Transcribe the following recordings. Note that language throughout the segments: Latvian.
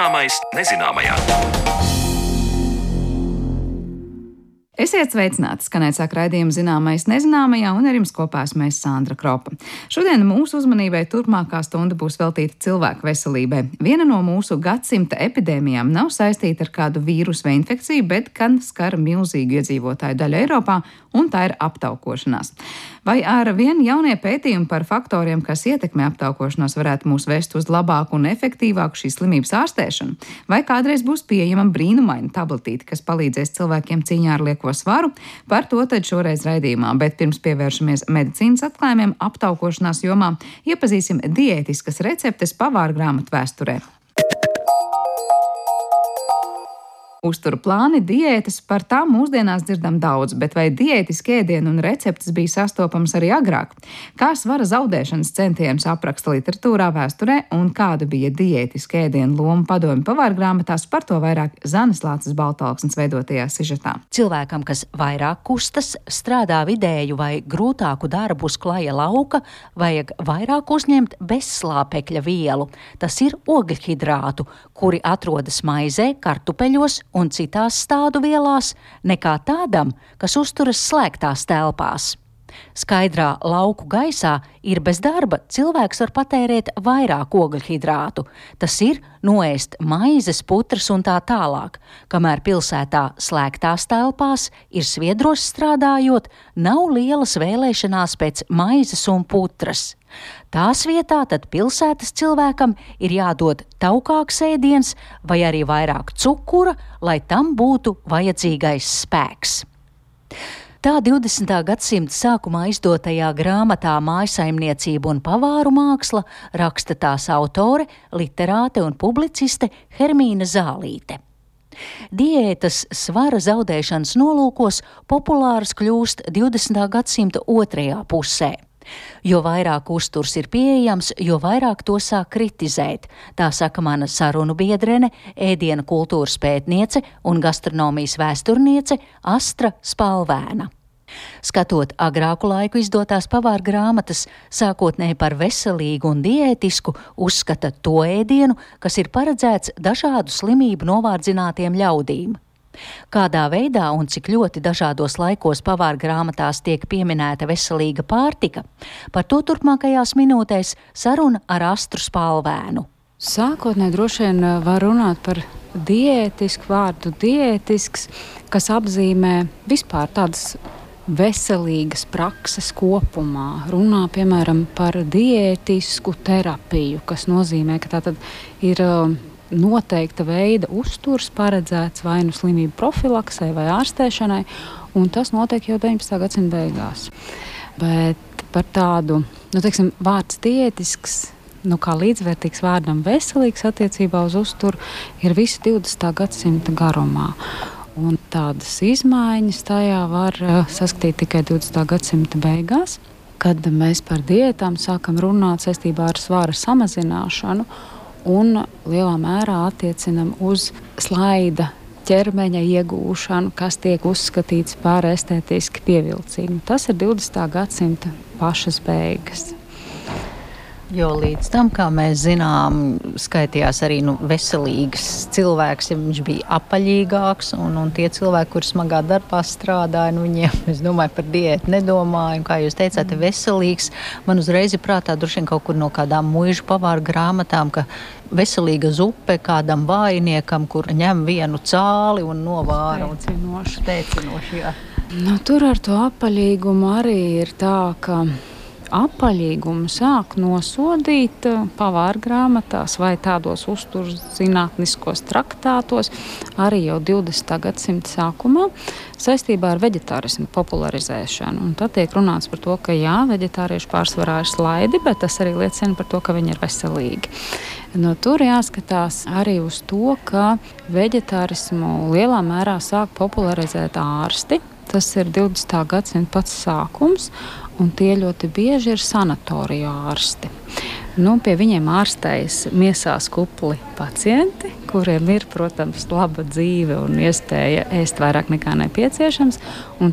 Zināmais nezināmajā. Esiet sveicināti! Skanēt sāk raidījuma zināmais nezināmajā, un ar jums kopā esmu es Sandra Kropa. Šodien mūsu uzmanībai turpmākā stunda būs veltīta cilvēku veselībai. Viena no mūsu gadsimta epidēmijām nav saistīta ar kādu vīrusu vai infekciju, bet gan skar milzīgu iedzīvotāju daļu Eiropā, un tā ir aptaukošanās. Vai ar vien jaunie pētījumi par faktoriem, kas ietekmē aptaukošanos, varētu mūs vest uz labāku un efektīvāku šīs slimības ārstēšanu? Vai kādreiz būs pieejama brīnumaina tabletīte, kas palīdzēs cilvēkiem cīņā ar lieko svaru? Par to tad šoreiz raidījumā, bet pirms pievēršamies medicīnas atklājumiem aptaukošanās jomā, iepazīsim diētiskas receptes pavāra grāmatu vēsturē. Uzturu plāni, diētas, par tām mūsdienās dzirdam daudz, bet vai diētiski ēdieni un receptes bija sastopams arī agrāk? Kā svara zaudēšanas centienus apraksta literatūrā, vēsturē un kāda bija diētiska ēdienu loma padomju pavāra grāmatās, par to vairāk Zanes Lācis Baltalksnes veidotajā sižetā. Cilvēkam, kas vairāk kustas, strādā vidēju vai grūtāku darbu uz klaja lauka, vajag vairāk uzņemt bezslāpekļa vielu. Tas ir ogļhidrātu, kuri atrodas maizē, kartupeļos un citās stādu vielās nekā tādam, kas uzturas slēgtās telpās. Skaidrā lauku gaisā ir bez darba cilvēks var patērēt vairāk ogļhidrātu, tas ir noēst maizes, putras un tā tālāk, kamēr pilsētā slēgtās telpās ir sviedros strādājot, nav lielas vēlēšanās pēc maizes un putras. Tās vietā tad pilsētas cilvēkam ir jādod taukāks ēdiens vai arī vairāk cukura, lai tam būtu vajadzīgais spēks. Tā 20. gadsimta sākumā izdotajā grāmatā Mājasaimniecība un pavāru māksla raksta tās autore, literāte un publiciste Hermīna Zālīte. Diētas svara zaudēšanas nolūkos populāras kļūst 20. gadsimta otrajā pusē. Jo vairāk uzturs ir pieejams, jo vairāk to sāk kritizēt. Tā saka mana sarunu biedrene, ēdienu kultūras pētniece un gastronomijas vēsturniece Astra Spalvēna. Skatot agrāku laiku izdotās pavāra grāmatas, sākotnēji par veselīgu un diētisku, uzskata to ēdienu, kas ir paredzēts dažādu slimību novārdzinātiem ļaudīm. Kādā veidā un cik ļoti dažādos laikos pavāra grāmatās tiek pieminēta veselīga pārtika, par to turpmākajās minūtēs saruna ar Astru Spalvēnu. Sākotnēji droši vien eh, var runāt par diētisku vārdu, diētisks, kas apzīmē vispār tādas veselīgas prakses kopumā. Runā piemēram par diētisku terapiju, kas nozīmē, ka tā ir eh, noteikta veida uzturs paredzēts vai nu slimību profilaksē vai ārstēšanai, un tas notiek jau 19. gadsimta beigās. Bet par tādu, nu, teiksim, vārds diētisks. Nu, kā līdzvērtīgs vārdam veselīgs attiecībā uz uzturu ir visi 20. gadsimta garumā. Un tādas izmaiņas tajā var uh, saskatīt tikai 20. gadsimta beigās, kad mēs par diētām sākam runāt saistībā ar svāra samazināšanu un lielā mērā attiecinam uz slaida ķermeņa iegūšanu, kas tiek uzskatīts par estētiski pievilcīgu. Tas ir 20. gadsimta pašas beigas. Jo līdz tam, kā mēs zinām, skaitījās arī nu, veselīgs cilvēks, ja viņš bija apaļīgāks. Un, un tie cilvēki, kuriem smagā darbā strādāja, nu, viņiem, es domāju, par diētu nedomāju. Un, kā jūs teicāt, mm. veselīgs. Man uzreiz ir prātā droši vien kaut kur no kādām mūža pavāra grāmatām, veselīga zupe kādam vājniekam, kur ņem vienu cāli un novāra. Teicinoši. Teicinoši, jā. nu, tur ar to apaļīgumu arī ir tā, ka apaļīgumu sāk nosodīt eh, pavāra grāmatās vai tādos uzturzinātniskos traktātos arī jau 20. gadsimta sākumā saistībā ar veģetārismu popularizēšanu. Un tad tiek runāts par to, ka jā, veģetārieši pārsvarā ir slaidi, bet tas arī liecina par to, ka viņi ir veselīgi. No tur jāskatās arī uz to, ka veģetārismu lielā mērā sāk popularizēt ārsti. Tas ir 20. gadsimta pats sākums, un tie ļoti bieži ir sanatoriju ārsti. Nu, pie viņiem ārstējas miesās kupli pacienti, kuriem ir, protams, laba dzīve un iespēja ēst vairāk nekā nepieciešams.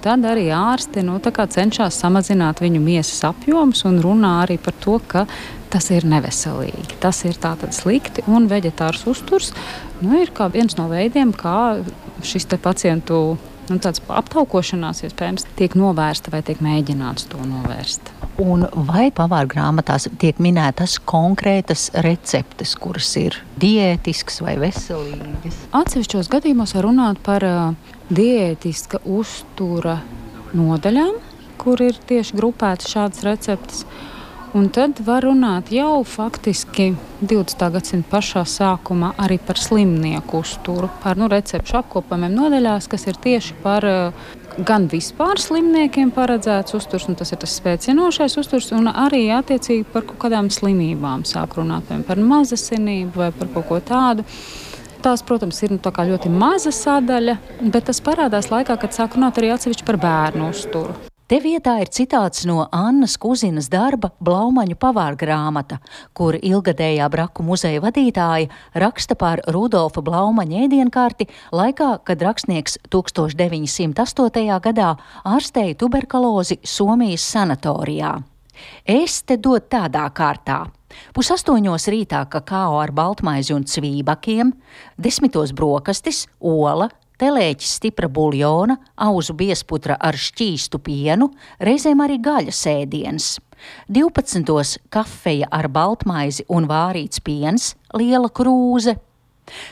Tad arī ārsti nu, cenšas samazināt viņu miesas apjomus un runā arī par to, ka tas ir neveselīgi. Tas ir tātad slikti un veģetārs uzturs nu, ir viens no veidiem, kā šis pacientu nu, aptaukošanās iespējams tiek novērsta vai tiek mēģināts to novērst. Un vai pavāra grāmatās tiek minētas konkrētas receptes, kuras ir diētiskas vai veselīgas? Atsevišķos gadījumos var runāt par uh, diētiska uztura nodaļām, kur ir tieši grupētas šādas receptes. Un tad var runāt jau faktiski 20. gadsimta pašā sākumā arī par slimnieku uzturu, par nu, recepšu apkopojumiem nodaļās, kas ir tieši par uh, gan vispār slimniekiem paredzēts uzturs, un tas ir tas spēcinošais uzturs, un arī attiecīgi par kaut kādām slimībām sāk runāt par mazasinību vai par kaut ko tādu. Tās, protams, ir nu, ļoti maza sadaļa, bet tas parādās laikā, kad sāk runāt arī atsevišķi par bērnu uzturu. Te vietā ir citāts no Annas Kuzinas darba Blaumaņu pavāra grāmata, kur ilgadējā Braku muzeja vadītāja raksta par Rudolfa Blaumaņa ēdienkarti laikā, kad rakstnieks 1908. gadā ārstēja tuberkulozi Somijas sanatorijā. Es te dodu tādā kārtā. Pusastoņos rītā kakao ar baltmaizi un cvībakiem, desmitos brokastis, ola, telēķis stipra buļļona, auzu biesputra ar šķīstu pienu, reizēm arī gaļas ēdiens. 12. kafeja ar baltmaizi un vārīts piens, liela krūze.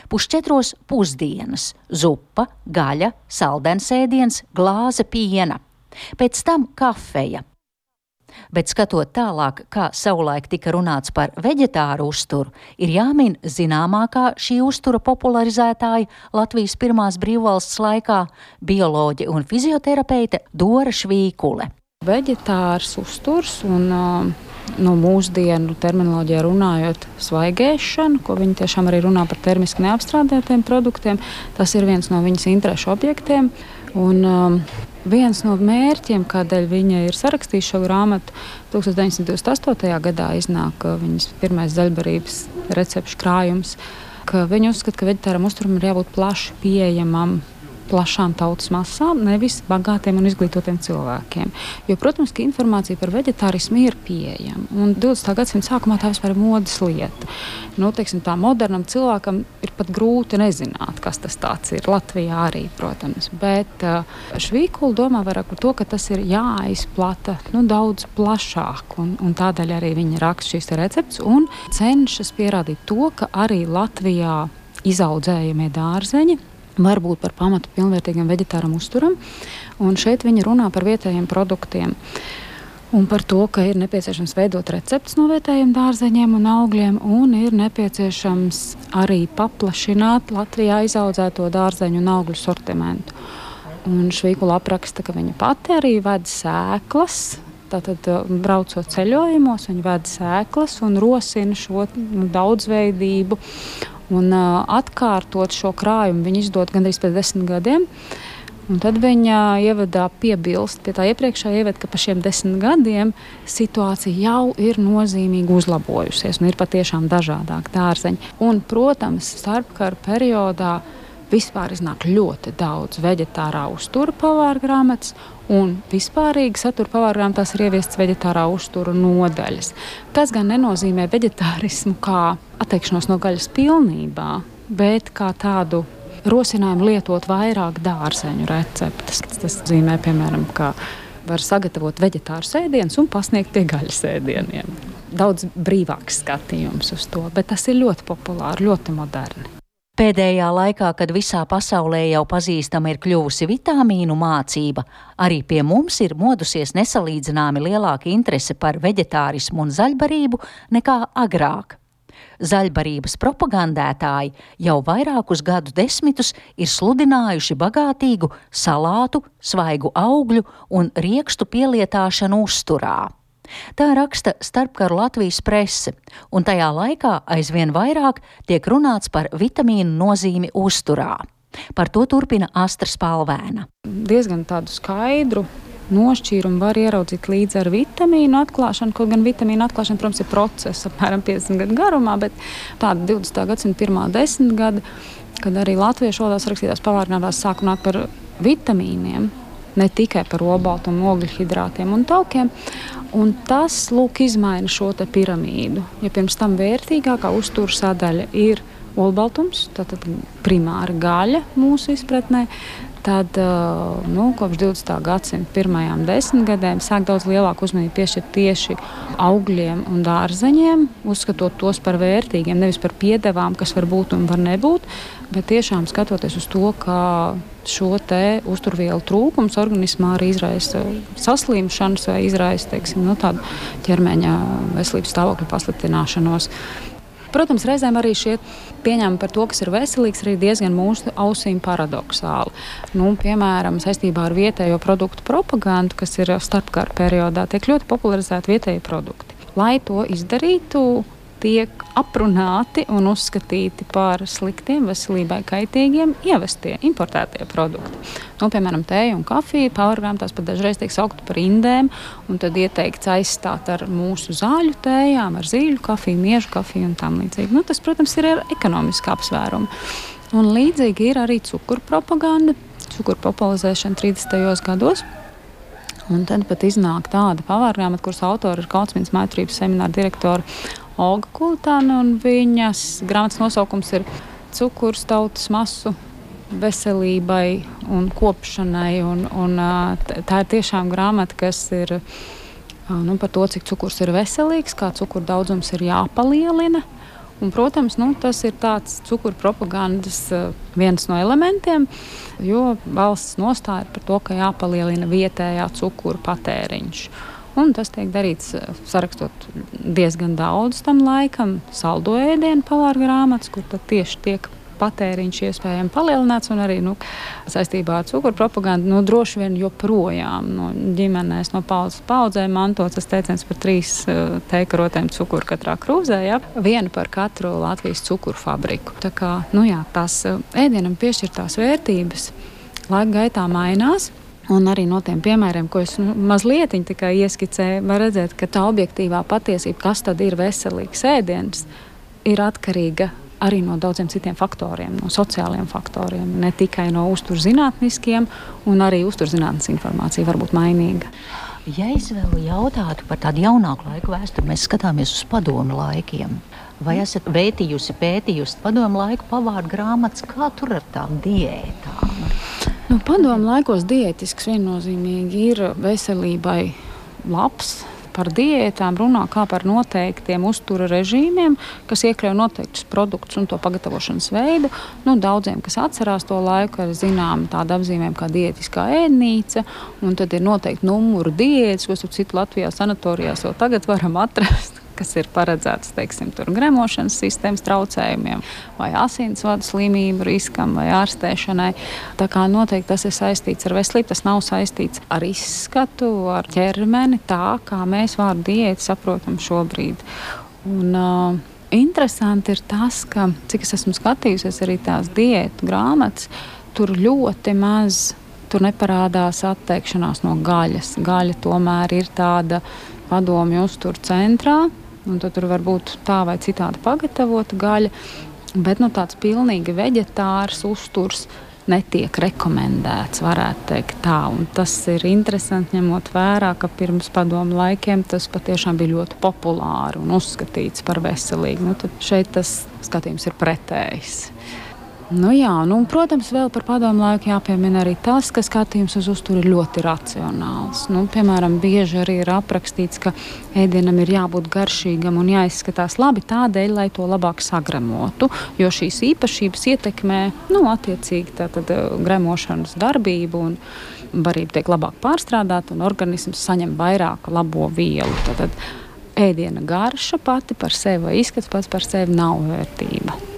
Pusčetros pusdienas, zupa, gaļa, saldensēdiens, glāze piena. Pēc tam kafeja, bet skatot tālāk, kā savulaik tika runāts par veģetāru uzturu, ir jāmin zināmākā šī uztura popularizētāja Latvijas pirmās brīvvalsts laikā - bioloģe un fizioterapeite Dora Švīkule. Veģetārs uzturs un uh, no mūsdienu terminoloģijā runājot, svaigēšana, ko viņi tiešām arī runā par termiski neapstrādātiem produktiem. Tas ir viens no viņas interešu objektiem. Un, um, viens no mērķiem, kādēļ viņa ir sarakstījusi šo grāmatu, 1928. gadā iznāk uh, viņas pirmais zaļbarības recepšu krājums. Viņa uzskata, ka veģetāram uzturam ir jābūt plaši pieejamam plašām tautas masām, nevis bagātiem un izglītotiem cilvēkiem. Jo, protams, ka informācija par vegetārismu ir pieejama. Un 20. gadsimta sākumā tā vispār ir modes lieta. Nu, teiksim, tā modernam cilvēkam ir pat grūti nezināt, kas tas ir. Latvijā arī, protams. Bet uh, Švīkula domā vairāk par to, ka tas ir jāizplata nu, daudz plašāk. Un, un tādēļ arī viņi raksta šīs receptes un cenšas pierādīt to, ka arī Latvijā izaudzējamie dārzeņi var būt par pamatu pilnvērtīgam vegetāram uzturam. Un šeit viņi runā par vietējiem produktiem. Un par to, ka ir nepieciešams veidot receptes no vietējiem dārzeņiem un augļiem, un ir nepieciešams arī paplašināt Latvijā izaudzēto dārzeņu un augļu sortimentu. Un Švīkula apraksta, ka viņa pati arī ved sēklas. Tātad, uh, braucot ceļojumos, viņa ved sēklas un rosina šo nu, daudzveidību Un uh, atkārtot šo krājumu viņi izdod gandrīz pēc desmit gadiem. Un tad viņa ievadā piebilst pie tā iepriekšējā ievada, ka pa šiem desmit gadiem situācija jau ir nozīmīgi uzlabojusies un ir patiešām dažādāk dārzeņi. Un, protams, starpkara periodā vispār iznāk ļoti daudz vegetārā uztura pavāra grāmatas, un vispārīgi satura pavāra grāmatās ir ieviestas vegetārā uztura nodaļas. Tas gan nenozīmē vegetārismu kā atteikšanos no gaļas pilnībā, bet kā tādu rosinājumu lietot vairāk dārzeņu receptes. Tas nozīmē, piemēram, ka var sagatavot vegetāru sēdienus un pasniegt pie gaļas sēdieniem. Daudz brīvāks skatījums uz to, bet tas ir ļoti populāri, ļoti moderni. Pēdējā laikā, kad visā pasaulē jau pazīstama ir kļuvusi vitamīnu mācība, arī pie mums ir modusies nesalīdzināmi lielāka interese par veģetārismu un zaļbarību nekā agrāk. Zaļbarības propagandētāji jau vairākus gadu desmitus ir sludinājuši bagātīgu salātu, svaigu augļu un riekstu pielietošanu uzturā. Tā raksta starpkaru Latvijas prese, un tajā laikā aizvien vairāk tiek runāts par vitamīnu nozīmi uzturā. Par to turpina Astra Spalvēna. Diezgan tādu skaidru nošķīrumu var ieraudzīt līdz ar vitamīnu atklāšanu. Kaut gan vitamīnu atklāšana, protams, ir process apmēram 50 gadu garumā, bet tāda 20. gadsimta pirmā desmitgada, kad arī latviešu valodā rakstītās pavārnādās sāk runāt par vitamīniem, ne tikai par obaltumu, ogļhidrātiem un taukiem. Un tas lūk, izmaina šo piramīdu. Ja pirms tam vērtīgākā uzturu sadaļa ir olbaltums, tātad primāra gaļa mūsu izpratnē, tad nu, kopš 20. gadsimta pirmajām desmitgadēm sāk daudz lielāku uzmanību piešķirt tieši augļiem un dārzeņiem, uzskatot tos par vērtīgiem, nevis par piedevām, kas var būt un var nebūt, bet tiešām skatoties uz to, kā šo uzturvielu trūkums organismā arī izraisa saslimšanas vai izraisa teiksim, nu, tādu ķermeņa veselības stāvokļa pasliktināšanos. Protams, reizēm arī šie pieņēmumi par to, kas ir veselīgs, ir diezgan mūsu ausīm paradoxāli. Nu, piemēram, saistībā ar vietējo produktu propagandu, kas ir starpkara periodā, tiek ļoti popularizēti vietējie produkti. Lai to izdarītu, tiek aprunāti un uzskatīti par sliktiem, veselībai kaitīgiem, ievestie, importētie produkti. Nu, piemēram, tēja un kafija, powergrāmatās pat dažreiz tiek saukta par indēm, un tad ieteikts aizstāt ar mūsu zāļu tējām, ar zīļu kafiju, miežu kafiju un tam līdzīgi. Nu, tas, protams, ir ar ekonomisku apsvērumu. Un līdzīgi ir arī cukuru propaganda, cukuru popularizēšana 30. gados. Un tad pat iznāk tāda pavārgrāmata, kuras autora ir Kautsmīnas maitrības semināra direktora Olga Kultāna, un viņas grāmatas nosaukums ir Cukurs tautas masu veselībai un kopšanai. Un, un, tā ir tiešām grāmata, kas ir nu, par to, cik cukurs ir veselīgs, kā cukuru daudzums ir jāpalielina. Un, protams, nu, tas ir tāds cukuru propagandas viens no elementiem, jo valsts nostāja par to, ka jāpalielina vietējā cukuru patēriņš. Un tas tiek darīts eh, sarakstot diezgan daudz tam laikam, saldo ēdienu pavāra grāmatas, kur tieši tiek patēriņš iespējami palielināts, un arī nu, saistībā ar cukuru propagandu nu, droši vien joprojām no ģimenēs, no paudzes paudzē mantots tas teiciens par trīs uh, teikarotēm cukuru katrā krūzē, ja? vienu par katru Latvijas cukuru fabriku. Tā kā nu, jā, tās uh, ēdienam piešķirtās vērtības laika gaitā mainās. Un arī no tiem piemēriem, ko es nu, mazliet ieskicēju, var redzēt, ka tā objektīvā patiesība, kas tad ir veselīgs ēdiens, ir atkarīga arī no daudziem citiem faktoriem, no sociāliem faktoriem, ne tikai no uzturzinātniskiem, un arī uzturzinātnes informācija var būt mainīga. Ja es vēl jautātu par tādu jaunāku laiku vēsturi, mēs skatāmies uz padomu laikiem. Vai esat vētījusi, pētījusi padomu laiku pavāru grāmatas, kā tur ar tām diētām? Nu, padomu laikos diētisks viennozīmīgi ir veselībai labs. Par diētām runā kā par noteiktiem uztura režīmiem, kas iekļauj noteiktus produktus un to pagatavošanas veidu. Nu, daudziem, kas atcerās to laiku, ir zināma tāda apzīmējuma kā diētiskā ēdnīca, un tad ir noteikti numuru diētas, ko citu Latvijā sanatorijās vēl tagad varam atrast kas ir paredzēts teiksim, gremošanas sistēmas traucējumiem, vai asinsvadu slimību riskam, vai ārstēšanai. Tā kā noteikti tas ir saistīts ar veselību, tas nav saistīts ar izskatu, ar ķermeni, tā kā mēs vārdu diētu saprotam šobrīd. Un, uh, Interesanti ir tas, ka, cik es esmu skatījusies arī tās diētu grāmatas, tur ļoti maz tur neparādās atteikšanās no gaļas. Gaļa tomēr ir tāda padomju uztur centrā. Un tad tur var būt tā vai citādi pagatavota gaļa, bet nu, tāds pilnīgi vegetārs uzturs netiek rekomendēts, varētu teikt tā. Un tas ir interesanti, ņemot vērā, ka pirms padomu laikiem tas patiešām bija ļoti populāri un uzskatīts par veselīgu. Nu, tad šeit tas skatījums ir pretējs. Nu, jā, nu, protams, vēl par padomu laiku jāpiemina arī tas, ka skatījums uz uzturu ir ļoti racionāls. Nu, piemēram, bieži arī ir aprakstīts, ka ēdienam ir jābūt garšīgam un jāizskatās labi tādēļ, lai to labāk sagremotu, jo šīs īpašības ietekmē nu, attiecīgi tātad, eh, gremošanas darbību. Un, Barība tiek labāk pārstrādāta un organisms saņem vairāk labo vielu. Tad ēdiena garša pati par sevi vai izskats pats par sevi nav vērtība.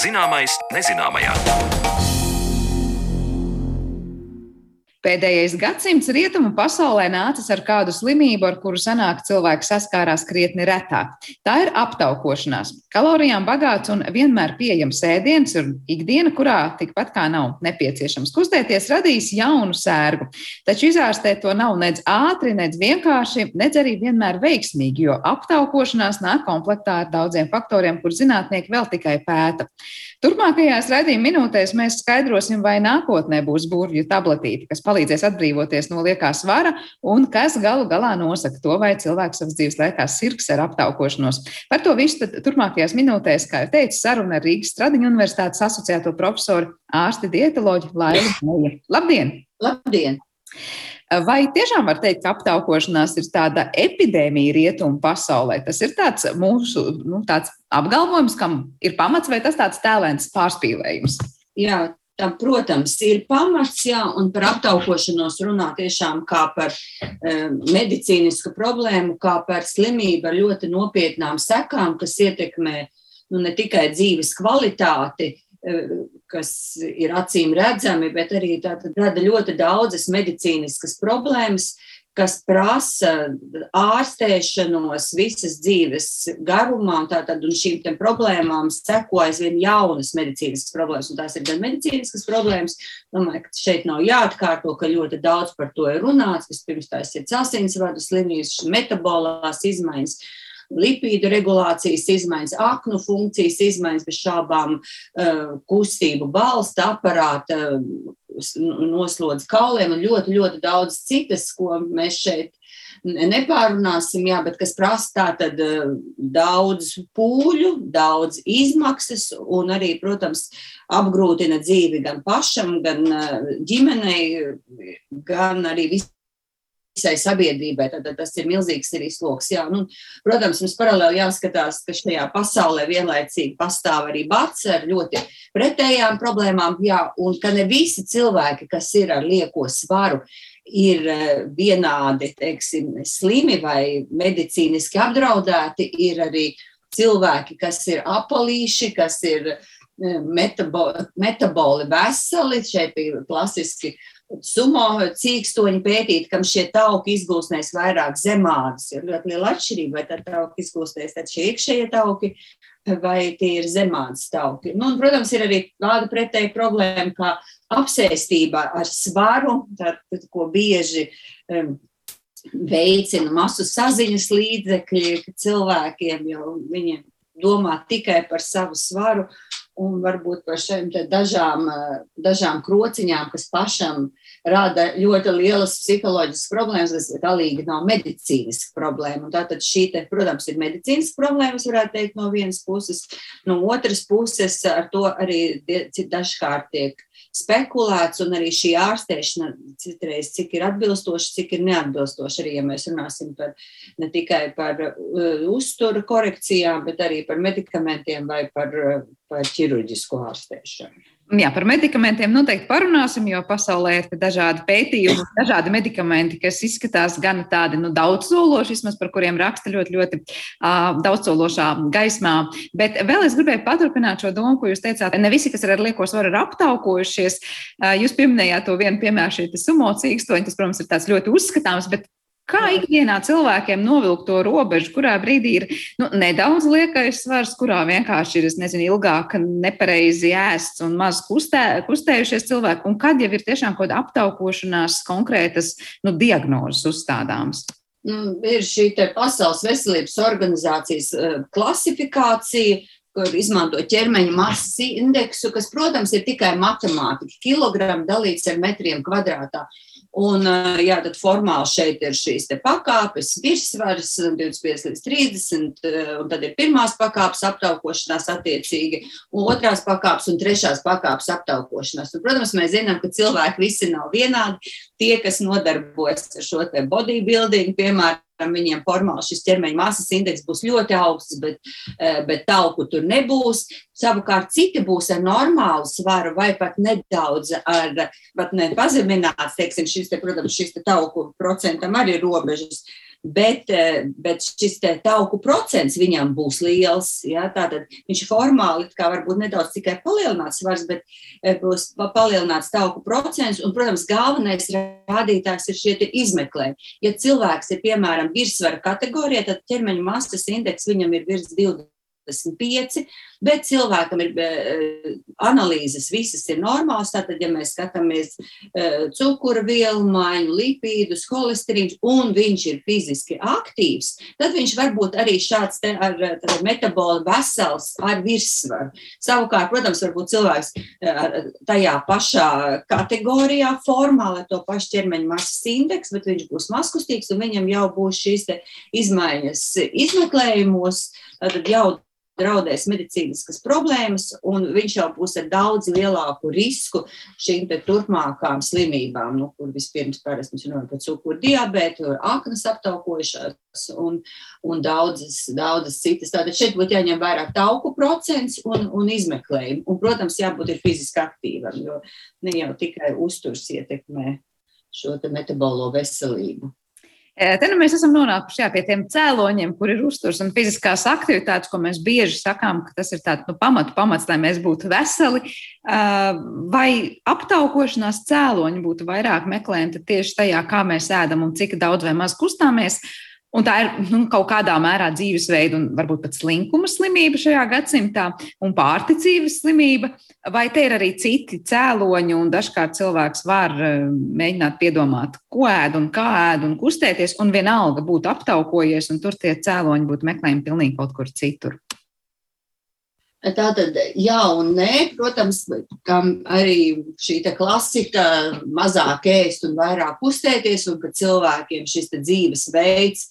Zināmais nezināmajā. Pēdējais gadsimts rietumu pasaulē nācis ar kādu slimību, ar kuru senāk cilvēki saskārās krietni retāk. Tā ir aptaukošanās. Kalorijām bagāts un vienmēr pieejams ēdiens ir ikdiena, kurā tikpat kā nav nepieciešams kustēties, radīs jaunu sērgu. Taču izārstēt to nav nedz ātri, nedz vienkārši, nedz arī vienmēr veiksmīgi, jo aptaukošanās nāk komplektā ar daudziem faktoriem, kur zinātnieki vēl tikai pēta. Turpmākajās raidījuma minūtēs mēs skaidrosim, vai nākotnē būs burvju tabletīte, kas palīdzēs atbrīvoties no liekā svara un kas galu galā nosaka to, vai cilvēks savas dzīves laikā sirgs ar aptaukošanos. Par to visu turpmākajās minūtēs, kā jau teicu, saruna ar Rīgas Stradiņu universitātes asociēto profesoru ārsti dietoloģi Lailu Meija. Labdien! Labdien! Vai tiešām var teikt, ka aptaukošanās ir tāda epidēmija rietumu pasaulē? Tas ir tāds mūsu nu, tāds apgalvojums, kam ir pamats, vai tas tāds tēlēns pārspīlējums? Jā, tam, protams, ir pamats, jā, un par aptaukošanos runā tiešām kā par e, medicīnisku problēmu, kā par slimību ar ļoti nopietnām sekām, kas ietekmē nu, ne tikai dzīves kvalitāti, kas ir acīm redzami, bet arī rada ļoti daudzas medicīniskas problēmas, kas prasa ārstēšanos visas dzīves garumā, un, tātad, un šīm problēmām seko aizvien jaunas medicīniskas problēmas, un tās ir gan medicīniskas problēmas. Domāju, ka šeit nav jāatkārto, ka ļoti daudz par to ir runāts. Vispirms tās ir celsīnsvadu slimības, metabolās izmaiņas lipīdu regulācijas izmaiņas, aknu funkcijas izmaiņas, bez šābām eh, kustību balsta aparāta, noslodz kauliem un ļoti, ļoti daudz citas, ko mēs šeit nepārunāsim, jā, bet kas prasa tātad eh, daudz pūļu, daudz izmaksas un arī, protams, apgrūtina dzīvi gan pašam, gan eh, ģimenei, gan arī visiem visai sabiedrībai. Tad, tad tas ir milzīgs arī sloks. Jā, nu, protams, mums paralēli jāskatās, ka šajā pasaulē vienlaicīgi pastāv arī bats ar ļoti pretējām problēmām, jā, un ka ne visi cilvēki, kas ir ar lieko svaru, ir eh, vienādi teiksim, slimi vai medicīniski apdraudēti. Ir arī cilvēki, kas ir apalīši, kas ir eh, metaboli, veseli. Šeit ir klasiski sumo cīkstoņi pētīt, kam šie tauki izgūstnēs vairāk zemādas. Ir ļoti liela atšķirība, vai tā tauki izgūstēs tad šie iekšējie tauki, vai tie ir zemādas tauki. Nu, un, protams, ir arī tāda pretēja problēma, kā apsēstība ar svaru, tad, ko bieži um, veicina masu saziņas līdzekļi cilvēkiem, jo viņiem domā tikai par savu svaru un varbūt par šiem dažām, dažām krociņām, kas pašam rada ļoti lielas psiholoģiskas problēmas, kas galīgi nav medicīniska problēma. Tātad šī, te, protams, ir medicīniska problēma, varētu teikt, no vienas puses. No otras puses, ar to arī dažkārt tiek spekulēts, un arī šī ārstēšana citreiz, cik ir atbilstoša, cik ir neatbilstoša. Arī, ja mēs runāsim par ne tikai par uh, uzturu korekcijām, bet arī par medikamentiem vai par, uh, par ķirurģisku ārstēšanu. Jā, par medikamentiem noteikti parunāsim, jo pasaulē ir dažādi pētījumi, dažādi medikamenti, kas izskatās gan tādi nu, daudzsološi, vismaz par kuriem raksta ļoti, ļoti uh, daudzsološā gaismā. Bet vēl es gribēju paturpināt šo domu, ko jūs teicāt. Ne visi, kas ir ar lieko svaru, ir aptaukojušies. Uh, jūs pieminējāt to vienu piemēru, šī sumo cīkstoņa, tas, protams, ir tāds ļoti uzskatāms, bet Kā ikdienā cilvēkiem novilkt to robežu, kurā brīdī ir nu, nedaudz liekais svars, kurā vienkārši ir, nezinu, ilgāk nepareizi ēsts un maz kustē, kustējušies cilvēki, un kad jau ir tiešām kaut kāda aptaukošanās konkrētas nu, diagnozes uzstādāmas? Nu, ir šī Pasaules veselības organizācijas uh, klasifikācija, kur izmanto ķermeņa masas indeksu, kas, protams, ir tikai matemātika. Kilograms dalīts ar metriem kvadrātā. Un, jā, tad formāli šeit ir šīs pakāpes, virsvars 25 līdz 30, un tad ir pirmās pakāpes aptaukošanās attiecīgi, un otrās pakāpes un trešās pakāpes aptaukošanās. Un, protams, mēs zinām, ka cilvēki visi nav vienādi. Tie, kas nodarbojas ar šo bodybuilding, piemēram, viņiem formāli šis ķermeņa masas indeks būs ļoti augsts, bet, eh, bet tauku tur nebūs. Savukārt citi būs ar normālu svaru vai pat nedaudz ar, pat ne pazemināts, teiksim, šis te, protams, šis te tauku procentam arī robežas. Bet, bet šis tauku procents viņam būs liels. Ja? Tātad viņš formāli varbūt nedaudz tikai palielināts svars, bet būs palielināts tauku procents. Un, protams, galvenais rādītājs ir šie izmeklējumi. Ja cilvēks ir piemēram virsvara kategorijā, tad ķermeņa masas indeks viņam ir virs 20. 25, bet cilvēkam ir eh, analīzes, visas ir normālas. Tātad, ja mēs skatāmies eh, cukura vielu maiņu, lipīdus, holesterīns, un viņš ir fiziski aktīvs, tad viņš var būt arī šāds ar metabolu vesels ar virssvaru. Savukārt, protams, varbūt cilvēks eh, tajā pašā kategorijā formāli ar to pašu ķermeņa masas indeksu, bet viņš būs maskustīgs un viņam jau būs šīs izmaiņas izmeklējumos, tad jau draudēs medicīniskas problēmas, un viņš jau būs ar daudz lielāku risku šīm turpmākām slimībām, nu, kur vispirms parasti mēs runājam par cukuru diabētu, aknas aptaukojušās un, un daudzas, daudzas citas. Tātad šeit būtu jāņem vērā tauku procents un, un izmeklējumi. Un, protams, jābūt ir fiziski aktīvam, jo ne jau tikai uzturs ietekmē šo metabolo veselību. Te nu mēs esam nonākuši jā, pie tiem cēloņiem, kur ir uzturs un fiziskās aktivitātes, ko mēs bieži sakām, ka tas ir tāds nu, pamatu pamats, lai mēs būtu veseli. Vai aptaukošanās cēloņi būtu vairāk meklējami tieši tajā, kā mēs ēdam un cik daudz vai maz kustāmies? Un tā ir nu, kaut kādā mērā dzīvesveida un varbūt pat slinkuma slimība šajā gadsimtā un pārticības slimība, vai te ir arī citi cēloņi, un dažkārt cilvēks var eh, mēģināt piedomāt, ko ēd un kā ēd un kustēties, un vienalga būtu aptaukojies, un tur tie cēloņi būtu meklējami pilnīgi kaut kur citur. Tā tad jā un nē, protams, kam arī šī klasika mazāk ēst un vairāk kustēties, un ka cilvēkiem šis dzīves veids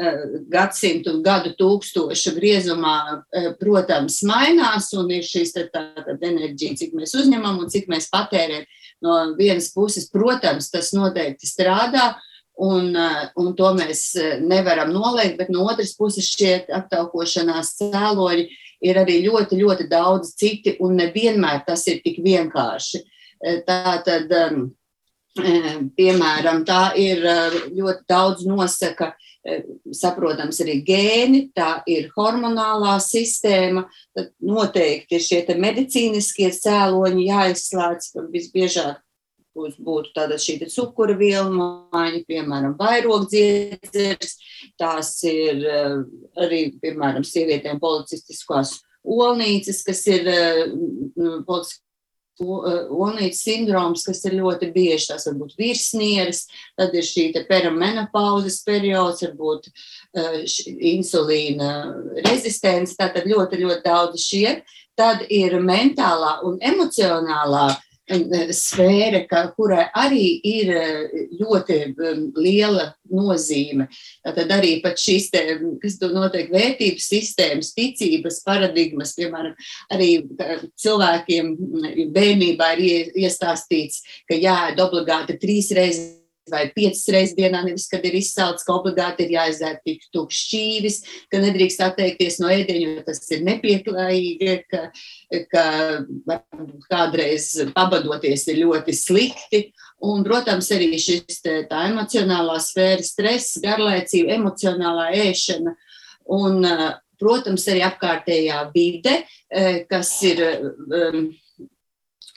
eh, gadsimtu un gadu tūkstošu griezumā, eh, protams, mainās, un ir šīs tāda enerģija, cik mēs uzņemam un cik mēs patērējam. No vienas puses, protams, tas noteikti strādā, un, eh, un to mēs nevaram noliegt, bet no otras puses šie aptaukošanās cēloņi ir arī ļoti, ļoti daudz citi, un nevienmēr tas ir tik vienkārši. Eh, tā tad, eh, piemēram, tā ir eh, ļoti daudz nosaka, saprotams, arī gēni, tā ir hormonālā sistēma, tad noteikti šie medicīniskie cēloņi jāizslēdz, visbiežāk būtu tāda šī cukura vielu maiņa, piemēram, vairogdziedzers. Tās ir eh, arī, piemēram, sievietēm policistiskās olnīcas, kas ir eh, olnīcas sindroms, kas ir ļoti bieži. Tās var būt virsnieres, tad ir šī perimenopauzes periods, varbūt insulīna rezistence, tātad ļoti, ļoti daudz šie. Tad ir mentālā un emocionālā uh, sfēra, ka, kurai arī ir eh, ļoti um, liela nozīme. Tad arī pat šīs, te, kas notiek vērtības sistēmas, ticības paradigmas, piemēram, arī cilvēkiem bērnībā ir iestāstīts, ka jāēd obligāti trīs reizes vai piecas reizes dienā, nevis, kad ir izsalcis, ka obligāti ir jāizdzer tik tukšs šķīvis, ka nedrīkst atteikties no ēdienu, jo tas ir nepieklājīgi, ka, ka kādreiz pabadoties ir ļoti slikti. Un, protams, arī šis tā emocionālā sfēra, stress, garlaicība, emocionālā ēšana un, protams, arī apkārtējā vide, eh, kas ir um,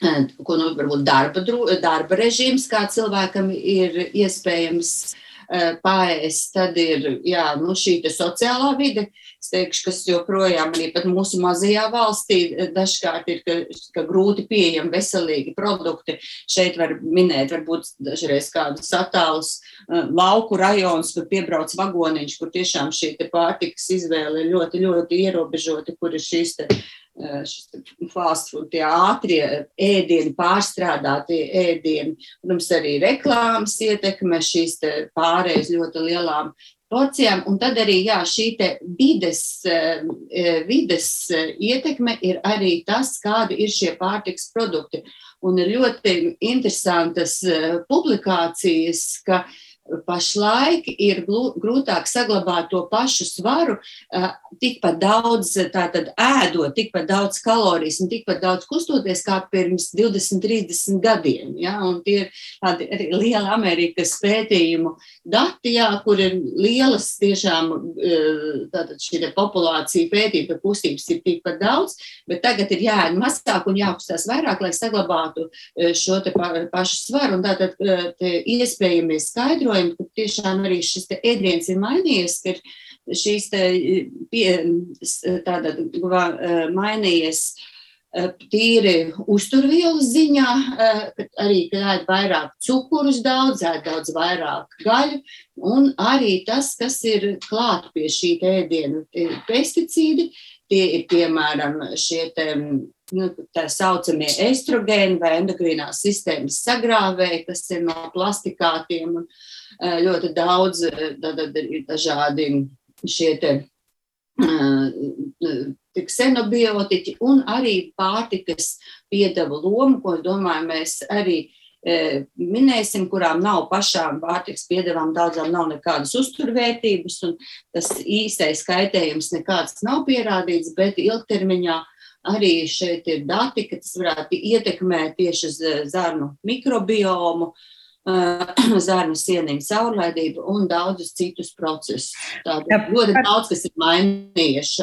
ko nu, varbūt darba, darba režīms, kā cilvēkam ir iespējams uh, pāriest. Tad ir jā, nu, šī sociālā vide, teikšu, kas joprojām arī mūsu mazajā valstī dažkārt ir ka, ka grūti pieejami veselīgi produkti. Šeit var minēt, varbūt dažreiz kādus attālus uh, lauku rajonus, kur piebrauc vagoniņš, kur tiešām šī pārtikas izvēle ir ļoti, ļoti ierobežota, kur ir šīs te, uh, fast food, tie ātrie ēdieni, pārstrādātie ēdieni. Protams, arī reklāmas ietekme šīs pārējas ļoti lielām porcijām. Un tad arī jā, šī vides, vides ietekme ir arī tas, kādi ir šie pārtiks produkti. Un ir ļoti interesantas publikācijas, ka pašlaik ir grūtāk saglabāt to pašu svaru, tikpat daudz tātad, ēdot, tikpat daudz kalorijas un tikpat daudz kustoties kā pirms 20, 30 gadiem. Ja? Un tie ir tādi arī lieli Amerikas pētījumu dati, jā, kur ir lielas tiešām tātad šī populācija pētīta, ka kustības ir tikpat daudz, bet tagad ir jāēd mazāk un jākustās vairāk, lai saglabātu šo te pašu svaru. Un tātad iespējamie skaidrojumi, ka tiešām arī šis ēdiens ir mainījies, ka šīs pie, tātad mainījies tīri uzturvielu ziņā, arī, ka ēd vairāk cukurus daudz, ēd daudz vairāk gaļu, un arī tas, kas ir klāt pie šī ēdiena, pesticīdi, tie ir piemēram šie te nu, tā saucamie estrogēni vai endokrīnās sistēmas sagrāvēji, kas ir no plastikātiem un ļoti daudz ir dažādi šie te ksenobiotiķi un arī pārtikas piedevu lomu, ko domāju, mēs arī minēsim, kurām nav pašām pārtiks piedevām, daudzām nav nekādas uzturvērtības, un tas īstais kaitējums nekāds nav pierādīts, bet ilgtermiņā Arī šeit ir dati, ka tas varētu ietekmēt tieši zarnu mikrobiomu, uh, zarnu sieniņu caurlaidību un daudzus citus procesus. Tātad ļoti daudz, kas ir mainījies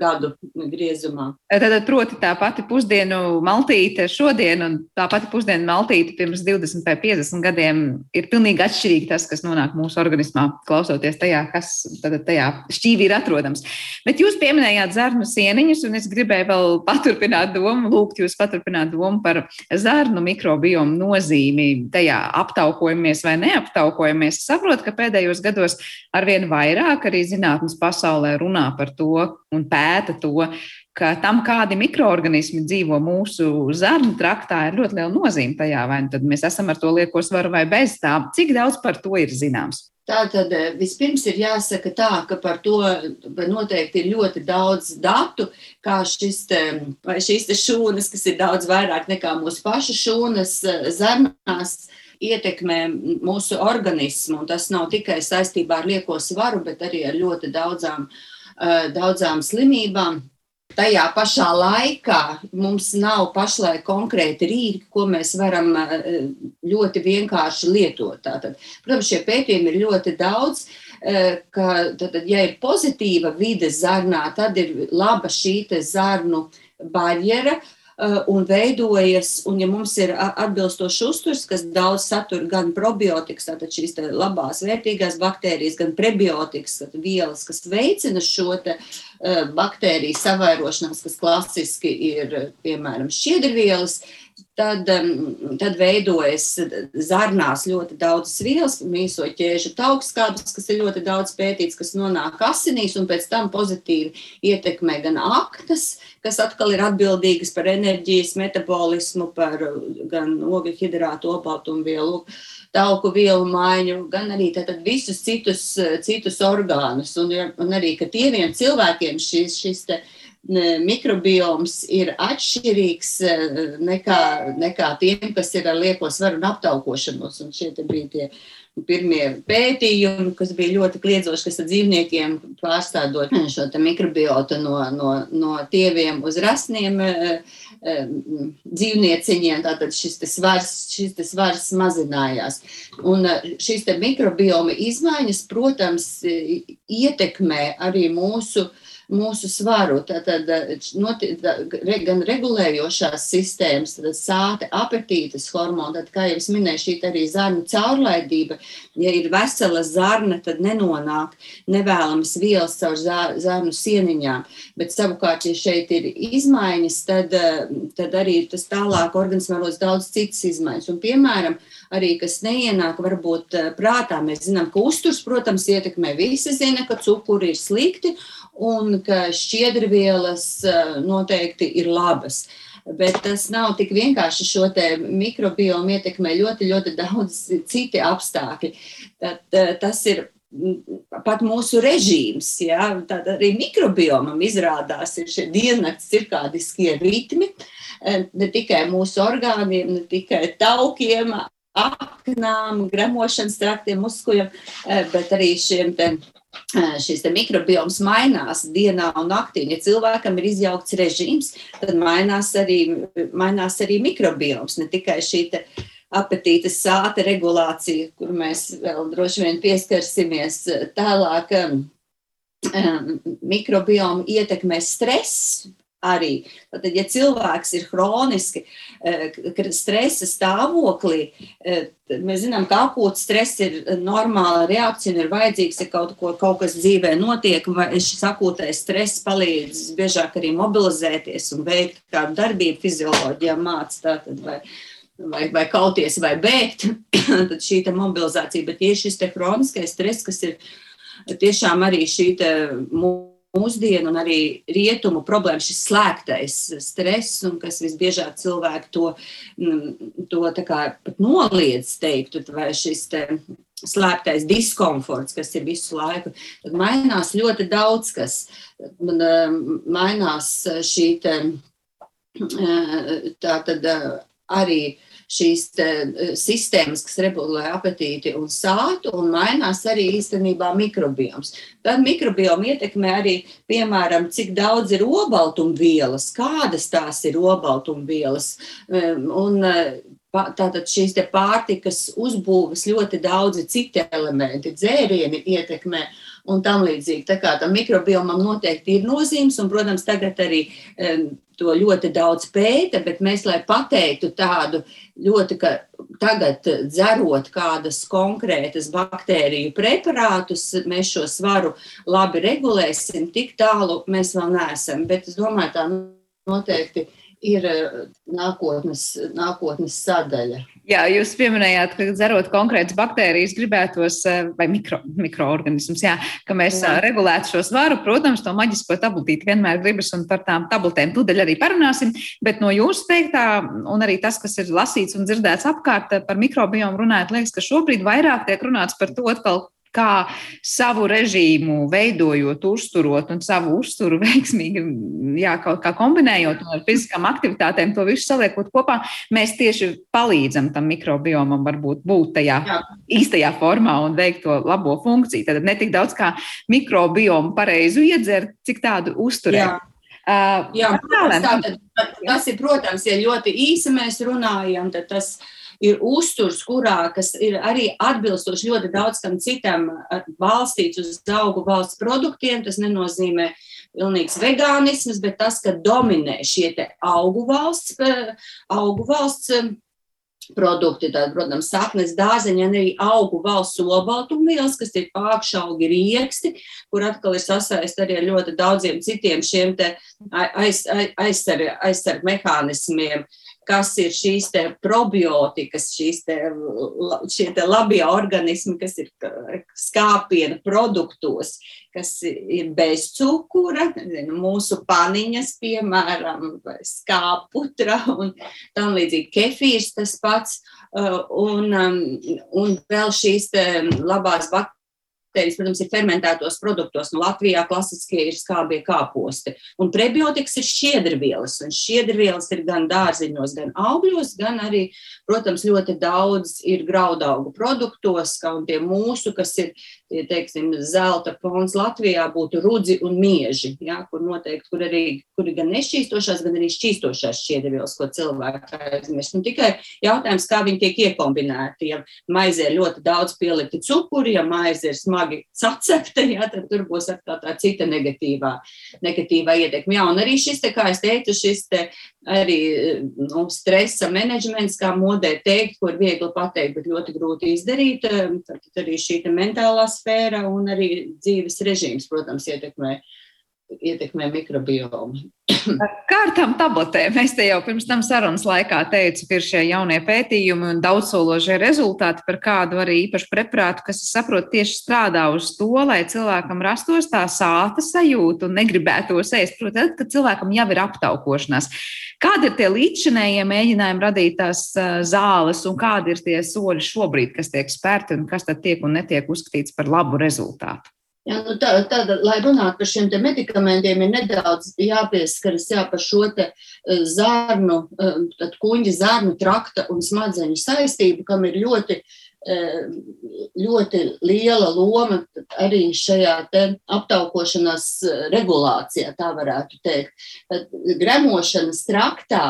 gadu griezumā. Tātad, proti, tā pati pusdienu maltīte šodien un tā pati pusdienu maltīte pirms 20 vai 50 gadiem ir pilnīgi atšķirīga tas, kas nonāk mūsu organismā, klausoties tajā, kas tajā šķīvī ir atrodams. Bet jūs pieminējāt zarnu sieniņus, un es gribēju vēl paturpināt domu, lūgt jūs paturpināt domu par zarnu mikrobiomu nozīmi tajā apgabalā aptaukojamies vai neaptaukojamies. Es saprotu, ka pēdējos gados arvien vairāk arī zinātnes pasaulē runā par to un pēta to, ka tam, kādi mikroorganismi dzīvo mūsu zarnu traktā, ir ļoti liela nozīme tajā, vai nu mēs esam ar to lieko svaru vai bez tā. Cik daudz par to ir zināms? Tātad eh, vispirms ir jāsaka tā, ka par to noteikti ir ļoti daudz datu, kā šis te, šīs te šūnas, kas ir daudz vairāk nekā mūsu pašu šūnas eh, zarnās, ietekmē mūsu organismu. Un tas nav tikai saistībā ar lieko svaru, bet arī ar ļoti daudzām, eh, daudzām slimībām. Tajā pašā laikā mums nav pašlaik konkrēti rīki, ko mēs varam eh, ļoti vienkārši lietot. Tātad, protams, šie pētījumi ir ļoti daudz. Eh, ka, tad, ja ir pozitīva vide zarnā, tad ir laba šī zarnu barjera, uh, un veidojas, un ja mums ir atbilstošs uzturs, kas daudz satur gan probiotikas, tātad šīs labās, vērtīgās baktērijas, gan prebiotikas, vielas, kas veicina šo te, uh, baktēriju savairošanās, kas klasiski ir, piemēram, šķiedrvielas, uh, Tad, tad veidojas zarnās ļoti daudzas vielas, mīso ķēžu taukskābes, kas ir ļoti daudz pētīts, kas nonāk asinīs un pēc tam pozitīvi ietekmē gan aknas, kas atkal ir atbildīgas par enerģijas metabolismu, par gan ogļu hidrātu, opaltumvielu, tauku vielu maiņu, gan arī tātad visus citus, citus orgānus. Un, un arī, ka tieviem cilvēkiem šis, šis te, uh, mikrobioms ir atšķirīgs eh, nekā, nekā tiem, kas ir ar lieko svaru un aptaukošanos. Un šie bija tie pirmie pētījumi, kas bija ļoti kliedzoši, kas ar dzīvniekiem pārstādot šo mikrobiotu no, no, no tieviem uz rasniem eh, eh, dzīvnieciņiem. Tātad šis svars, šis svars mazinājās. Un šīs mikrobioma izmaiņas, protams, ietekmē arī mūsu uh, mūsu svaru. Tātad noti, tā, gan regulējošās sistēmas, tad sāta, apetītes hormoni, tad, kā jau es minēju, šī arī zarnu caurlaidība. Ja ir vesela zarna, tad nenonāk nevēlamas vielas caur zarnu sieniņām. Bet savukārt, ja šeit ir izmaiņas, tad, tad arī tas tālāk organismā rodas daudz citas izmaiņas. Un, piemēram, arī kas neienāk varbūt prātā, mēs zinām, ka uzturs, protams, ietekmē. Visi zina, ka cukuri ir slikti un ka šķiedrvielas eh, noteikti ir labas. Bet tas nav tik vienkārši šo mikrobiomu ietekmē ļoti, ļoti daudz citi apstākļi. Tad, eh, tas ir pat mūsu režīms, ja, tad arī mikrobiomam izrādās ir šie diennakts cirkādiskie ritmi, eh, ne tikai mūsu orgāniem, ne tikai taukiem, apnām, gremošanas traktiem, muskuļiem, bet arī šiem te šis mikrobioms mainās dienā un naktī. Ja cilvēkam ir izjaukts režīms, tad mainās arī, mainās arī mikrobioms, ne tikai šī apetīta sāta regulācija, kur mēs vēl droši vien pieskarsimies tālāk. Mikrobioma ietekmē stress, arī. Tad, ja cilvēks ir hroniski eh, stresa stāvoklī, eh, mēs zinām, ka akūts stress ir normāla reakcija un ir vajadzīgs, ja kaut, ko, kaut kas dzīvē notiek, šis akūtais stress palīdz biežāk arī mobilizēties un veikt kādu darbību fizioloģijā tātad vai, vai, kauties vai bēgt, tad šī mobilizācija, bet tieši šis te hroniskais stress, kas ir tiešām arī šī mūsu mūsdienu un arī rietumu problēma, šis slēgtais stress, un kas visbiežāk cilvēki to, mm, to pat noliedz teikt, vai šis te slēptais diskomforts, kas ir visu laiku, tad mainās ļoti daudz kas. Um, mainās šī te, uh, tā tad arī šīs te, eh, sistēmas, kas regulē apetīti un sātu, un mainās arī īstenībā mikrobioms. Tad mikrobioma ietekmē arī, piemēram, cik daudz ir obaltumvielas, kādas tās ir obaltumvielas. Un, eh, Tātad šīs pārtikas uzbūves ļoti daudzi citi elementi, dzērieni ietekmē un tam līdzīgi. Tā kā tam mikrobiomam noteikti ir nozīmes, un, protams, tagad arī um, to ļoti daudz pēta, bet mēs, lai pateiktu tādu ļoti, ka tagad dzerot kādas konkrētas baktēriju preparātus, mēs šo svaru labi regulēsim, tik tālu mēs vēl neesam. Bet es domāju, tā noteikti ir nākotnes, nākotnes sadaļa. Jā, jūs pieminējāt, ka dzerot konkrētas baktērijas, gribētos, eh, vai mikro, mikroorganismus, jā, ka mēs jā. Eh, regulētu šo svaru. Protams, to maģisko tabletīti vienmēr gribas, un par tām tabletēm tūdaļ arī parunāsim. Bet no jūsu teiktā, un arī tas, kas ir lasīts un dzirdēts apkārt eh, par mikrobiomu runājot, liekas, ka šobrīd vairāk tiek runāts par to atkal, kā savu režīmu veidojot, uzturot un savu uzturu veiksmīgi, jā, kaut kā kombinējot ar fiziskām aktivitātēm, to visu saliekot kopā, mēs tieši palīdzam tam mikrobiomam varbūt būt tajā jā. īstajā formā un veikt to labo funkciju. Tad ne tik daudz kā mikrobiomu pareizu iedzert, cik tādu uzturēt. Jā. Uh, jā, protams, tā, tad, tas ir, protams, ja ļoti īsi mēs runājam, tad tas ir ir uzturs, kurā ir arī atbilstoši ļoti daudz kam citam balstīts uz augu valsts produktiem. Tas nenozīmē pilnīgs vegānisms, bet tas, ka dominē šie augu valsts, augu valsts produkti, tad, protams, saknes dārzeņi, arī augu valsts olbaltumvielas, kas ir pākšaugi rieksti, kur atkal ir sasaist arī ar ļoti daudziem citiem šiem te aiz, aiz, aizsarg, aizsarg mehānismiem. Uh, kas ir šīs probiotikas, šīs te, šie te labie organismi, kas ir skāpienu produktos, kas ir bez cukura, mūsu paniņas, piemēram, skāputra un tam līdzīgi kefīrs tas pats. Uh, un, um, un vēl šīs labās bakterijas baktērijas, protams, ir fermentētos produktos. Nu, Latvijā klasiskie ir skābie kāposti. Un prebiotikas ir šķiedrvielas, un šķiedrvielas ir gan dārziņos, gan augļos, gan arī, protams, ļoti daudz ir graudaugu produktos, kā un tie mūsu, kas ir teiksim, zelta fons Latvijā būtu rudzi un mieži, ja, kur noteikti, kur arī, kur gan nešķīstošās, gan arī šķīstošās šķiedrvielas, ko cilvēki aizmirst. Nu, tikai jautājums, kā viņi tiek iekombinēti. Ja maizē ļoti daudz pielikti cukuri, ja maize ir smagi sacepta, ja, tad tur būs tā, tā cita negatīvā, negatīvā ietekme. Jā, un arī šis, te, kā es teicu, šis te arī nu, stresa menedžments, kā modē teikt, ko ir viegli pateikt, bet ļoti grūti izdarīt. Tad arī šī mentālā sfēra un arī dzīves režīms, protams, ietekmē ietekmē mikrobiomu. Kā ar tām tabletēm? Es te jau pirms tam sarunas laikā teicu, ka ir šie jaunie pētījumi un daudzsološie rezultāti par kādu arī īpašu preparātu, kas, saprot, tieši strādā uz to, lai cilvēkam rastos tā sāta sajūta un negribētos ēst. Protams, ka cilvēkam jau ir aptaukošanās. Kādi ir tie līdzšinējie mēģinājumi radīt tās zāles un kādi ir tie soļi šobrīd, kas tiek spērti un kas tad tiek un netiek uzskatīts par labu rezultātu? Jā, nu tā, tāda, lai runātu par šiem medikamentiem, ir nedaudz jāpieskaras jā, par šo te zarnu, kuģa zarnu trakta un smadzeņu saistību, kam ir ļoti uh, ļoti liela loma arī šajā aptaukošanās regulācijā, tā varētu teikt. Tad gremošanas traktā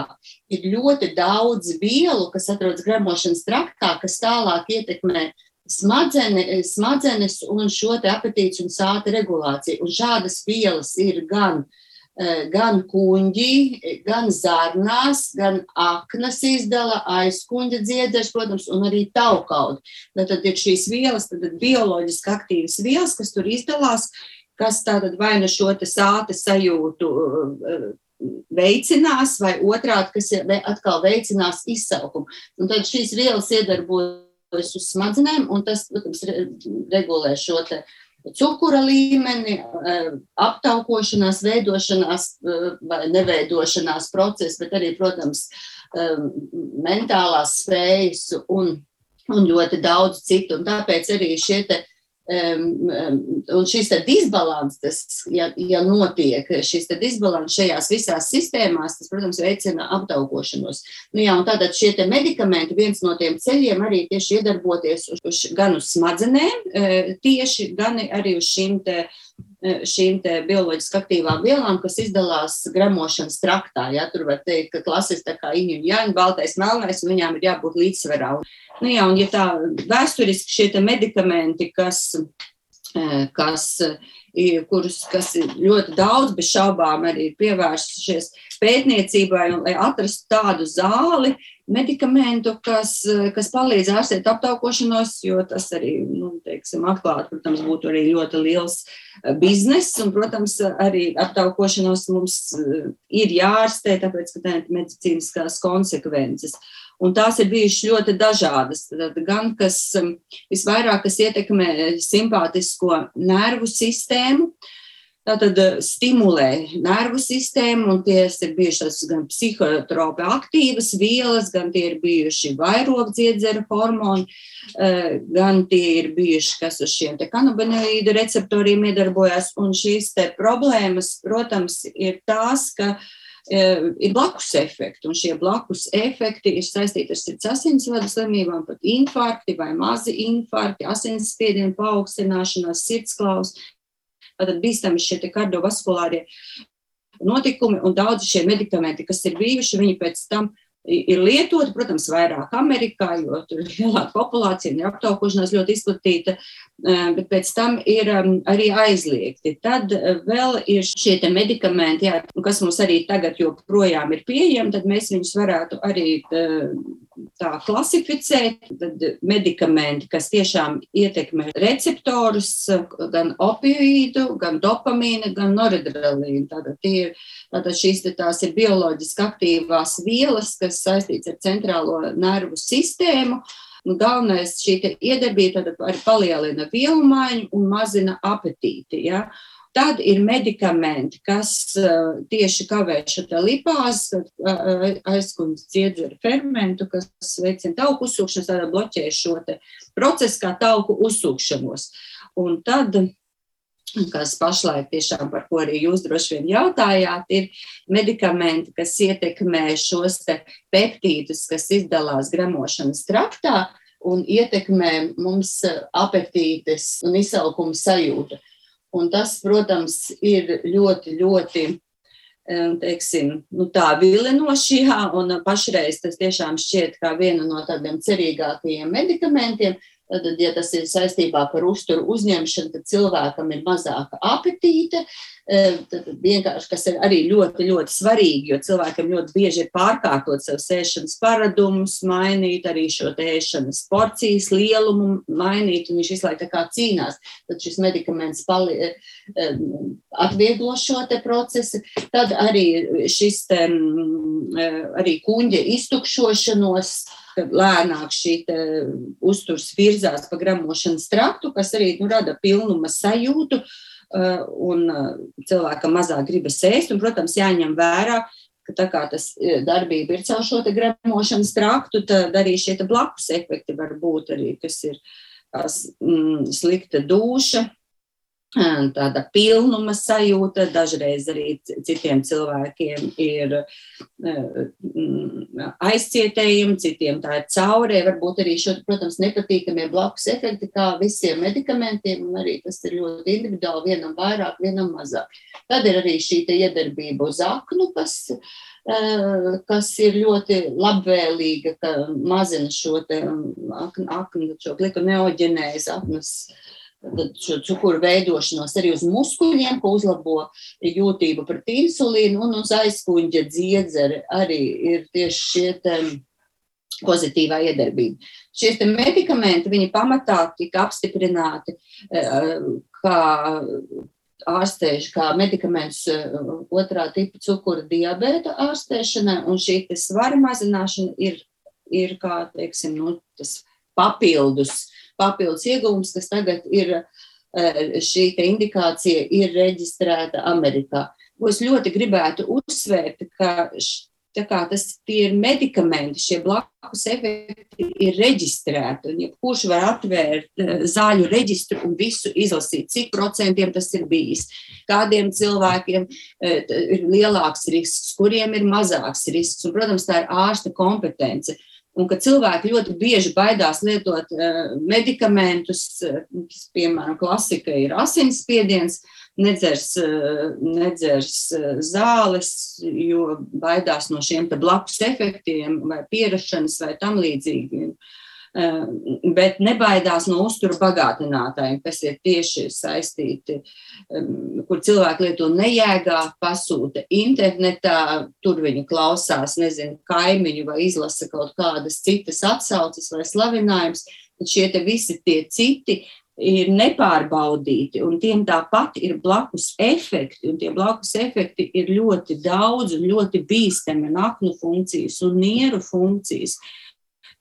ir ļoti daudz vielu, kas atrodas gremošanas traktā, kas tālāk ietekmē smadzenes, smadzenes un šo apetītes un sāta regulāciju. Un šādas vielas ir gan Eh, gan kuģi, gan zarnās, gan aknas izdala, aizkuņģa dzieders, protams, un arī taukaudi. Tad ir šīs vielas, tad bioloģiski aktīvas vielas, kas tur izdalās, kas tātad vai nu šo sāta sajūtu eh, veicinās, vai otrādi, kas atkal veicinās izsaukumu. Un tad šīs vielas iedarbojas uz smadzenēm, un tas, protams, regulē šo te cukura līmeni, eh, aptaukošanās, veidošanās eh, vai neveidošanās procesi, bet arī, protams, eh, mentālās spējas un, un ļoti daudz citu. Un tāpēc arī šie te Un šis disbalans, tas, ja, ja notiek šis disbalans šajās visās sistēmās, tas, protams, veicina aptaukošanos. Nu, jā, tātad šie medikamenti, viens no tiem ceļiem arī tieši iedarboties uz, uz, gan uz smadzenēm, tieši gan arī uz šīm šīm bioloģiski aktīvām vielām, kas izdalās gremošanas traktā. Ja? Tur var teikt, ka klasiski tā kā iņu un jāņa, baltais, melnais, un viņām ir jābūt līdzsvarā. Nu, jā, un ja tā vēsturiski šie medikamenti, kas, kas, kurus, kas ļoti daudz bez šaubām arī ir pievērsušies pētniecībai, un lai atrastu tādu zāli, medikamentu, kas, kas palīdz ārstēt aptaukošanos, jo tas arī, nu, teiksim, atklāt, protams, būtu arī ļoti liels eh, bizness, un, protams, arī aptaukošanos mums eh, ir jārastē, tāpēc, ka tā ir medicīniskās konsekvences. Un tās ir bijušas ļoti dažādas. Tad gan kas eh, visvairāk kas ietekmē simpātisko nervu sistēmu, uh, Tātad eh, stimulē nervu sistēmu, un tās ir bijušas gan psihotropi aktīvas vielas, gan tie ir bijuši vairogdziedzera hormoni, eh, gan tie ir bijuši, kas uz šiem te kanabinoīdu receptoriem iedarbojas. Un šīs te problēmas, protams, ir tās, ka eh, ir blakus efekti, un šie blakus efekti ir saistīti ar sirds asinsvadu slimībām, pat infarkti vai mazi infarkti, asinsspiedienu paaugstināšanās, sirdsklaus, Tātad bīstami šie kardiovaskulārie notikumi un daudzi šie medikamenti, kas ir bijuši, viņi pēc tam ir lietoti, protams, vairāk Amerikā, jo tur ir lielāka populācija un ir aptaukošanās ļoti izplatīta, eh, bet pēc tam ir arī aizliegti. Tad eh, vēl ir šie medikamenti, jā, kas mums arī tagad joprojām ir pieejami, tad mēs viņus varētu arī eh, tā klasificēt. Tad medikamenti, kas tiešām ietekmē receptorus, gan opioīdu, gan dopamīnu, gan noradrenalīnu. Tātad, ir, tātad šīs tās ir bioloģiski aktīvās vielas, kas saistīts ar centrālo nervu sistēmu. Un galvenais šī iedarbība arī palielina vielu maiņu un mazina apetīti. Ja? Tad ir medikamenti, kas uh, tieši kavē šo lipāzi, uh, aizkundz dziedzera fermentu, kas veicina tauku uzsūkšanos, tādā bloķē šo procesu kā tauku uzsūkšanos. Un tad kas pašlaik tiešām par ko arī jūs droši vien jautājāt, ir medikamenti, kas ietekmē šos peptīdus, kas izdalās gremošanas traktā un ietekmē mums apetītes un izsalkuma sajūta. Un tas, protams, ir ļoti, ļoti teiksim, nu, tā vilinoši, jā, un pašreiz tas tiešām šķiet kā viena no tādiem cerīgākajiem medikamentiem, Tad, ja tas ir saistībā ar uzturu uzņemšanu, tad cilvēkam ir mazāka apetīte. E, tad vienkārši tas ir arī ļoti, ļoti svarīgi, jo cilvēkiem ļoti bieži ir pārkārtot savu sēšanas paradumus, mainīt arī šo ēšanas porcijas lielumu, mainīt, un viņš visu laiku tā kā cīnās. Tad šis medikaments pali, e, e, atvieglo šo te procesu. Tad arī šis te, arī kuņģa iztukšošanos kad lēnāk šī uzturs virzās pa gramošanas traktu, kas arī nu, rada pilnuma sajūtu, uh, un uh, cilvēkam mazāk gribas ēst. Un, protams, jāņem vērā, ka tā kā tas uh, darbība ir caur šo gramošanas traktu, tad arī šie blakus efekti var būt arī, kas ir mm, slikta duša, tāda pilnuma sajūta, dažreiz arī citiem cilvēkiem ir aizcietējumi, citiem tā ir caurē, varbūt arī šo, protams, nepatīkamie blakus efekti, kā visiem medikamentiem, un arī tas ir ļoti individuāli, vienam vairāk, vienam mazāk. Tad ir arī šī iedarbība uz aknu, kas, kas ir ļoti labvēlīga, ka mazina šo aknu, aknu šo glikoneoģenēzi, aknas šo cukuru veidošanos arī uz muskuļiem, ko uzlabo jūtību pret insulīnu, un uz aizkuņģa dziedzeri arī ir tieši šie pozitīvā iedarbība. Šie medikamenti, viņi pamatā tika apstiprināti kā ārstējuši kā medikamentus otrā tipa cukura diabēta ārstēšanai, un šī svara mazināšana ir, ir kā, teiksim, nu, tas papildus papildus ieguvums, kas tagad ir eh, šī indikācija ir reģistrēta Amerikā. Ko es ļoti gribētu uzsvērt, ka kā, tas ir medikamenti, šie blakus efekti ir reģistrēti. Un, ja kurš var atvērt eh, zāļu reģistru un visu izlasīt, cik procentiem tas ir bijis, kādiem cilvēkiem eh, ir lielāks risks, kuriem ir mazāks risks. Un, protams, tā ir ārsta kompetence un ka cilvēki ļoti bieži baidās lietot uh, medikamentus, uh, piemēram, klasika ir asinsspiediens, nedzers, uh, nedzers zāles, jo baidās no šiem blakus efektiem vai pierašanas vai tam līdzīgi. Eh, bet nebaidās no uzturu bagātinātājiem, kas ir tieši saistīti, kur cilvēki lieto nejēgā, pasūta internetā, tur viņi klausās, nezinu, kaimiņu vai izlasa kaut kādas citas atsauces vai slavinājums, tad šie visi tie citi ir nepārbaudīti, un tiem tāpat ir blakus efekti, un tie blakus efekti ir ļoti daudz un ļoti bīstami, un aknu funkcijas un nieru funkcijas. Uh,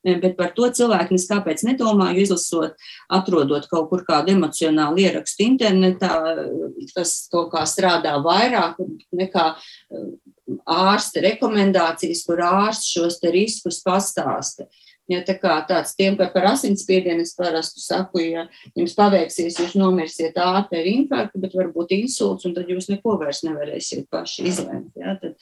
bet par to cilvēki nes kāpēc nedomā, jo izlasot, atrodot kaut kur kādu emocionālu ierakstu internetā, tas kaut kā strādā vairāk nekā eh, ārsta rekomendācijas, kur ārsts šos riskus pastāsta. Ja tā kā tāds tiem, ka par asinsspiedienu es parasti saku, ja jums paveiksies, jūs nomirsiet ātri ar infarktu, bet varbūt insults, un tad jūs neko vairs nevarēsiet paši izlemt. Ja? Tad,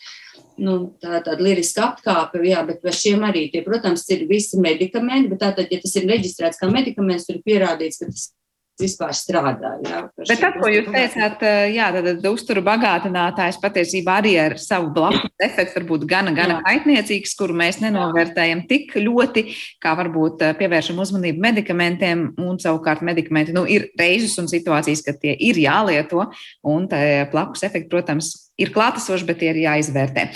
nu, tā ir tāda liriska apkāpe, jā, bet par šiem arī tie, protams, ir visi medikamenti, bet tātad, ja tas ir reģistrēts kā medikaments, tur ir pierādīts, ka tas vispār strādā. Jā, Bet tas, ko jūs teicāt, jā, tad uzturu bagātinātājs patiesībā arī ar savu blakus efektu var būt gana, gana jā. kaitniecīgs, kuru mēs nenovērtējam tik ļoti, kā varbūt pievēršam uzmanību medikamentiem, un savukārt medikamenti nu, ir reizes un situācijas, kad tie ir jālieto, un blakus efekti, protams, ir klātesoši, bet tie ir jāizvērtē.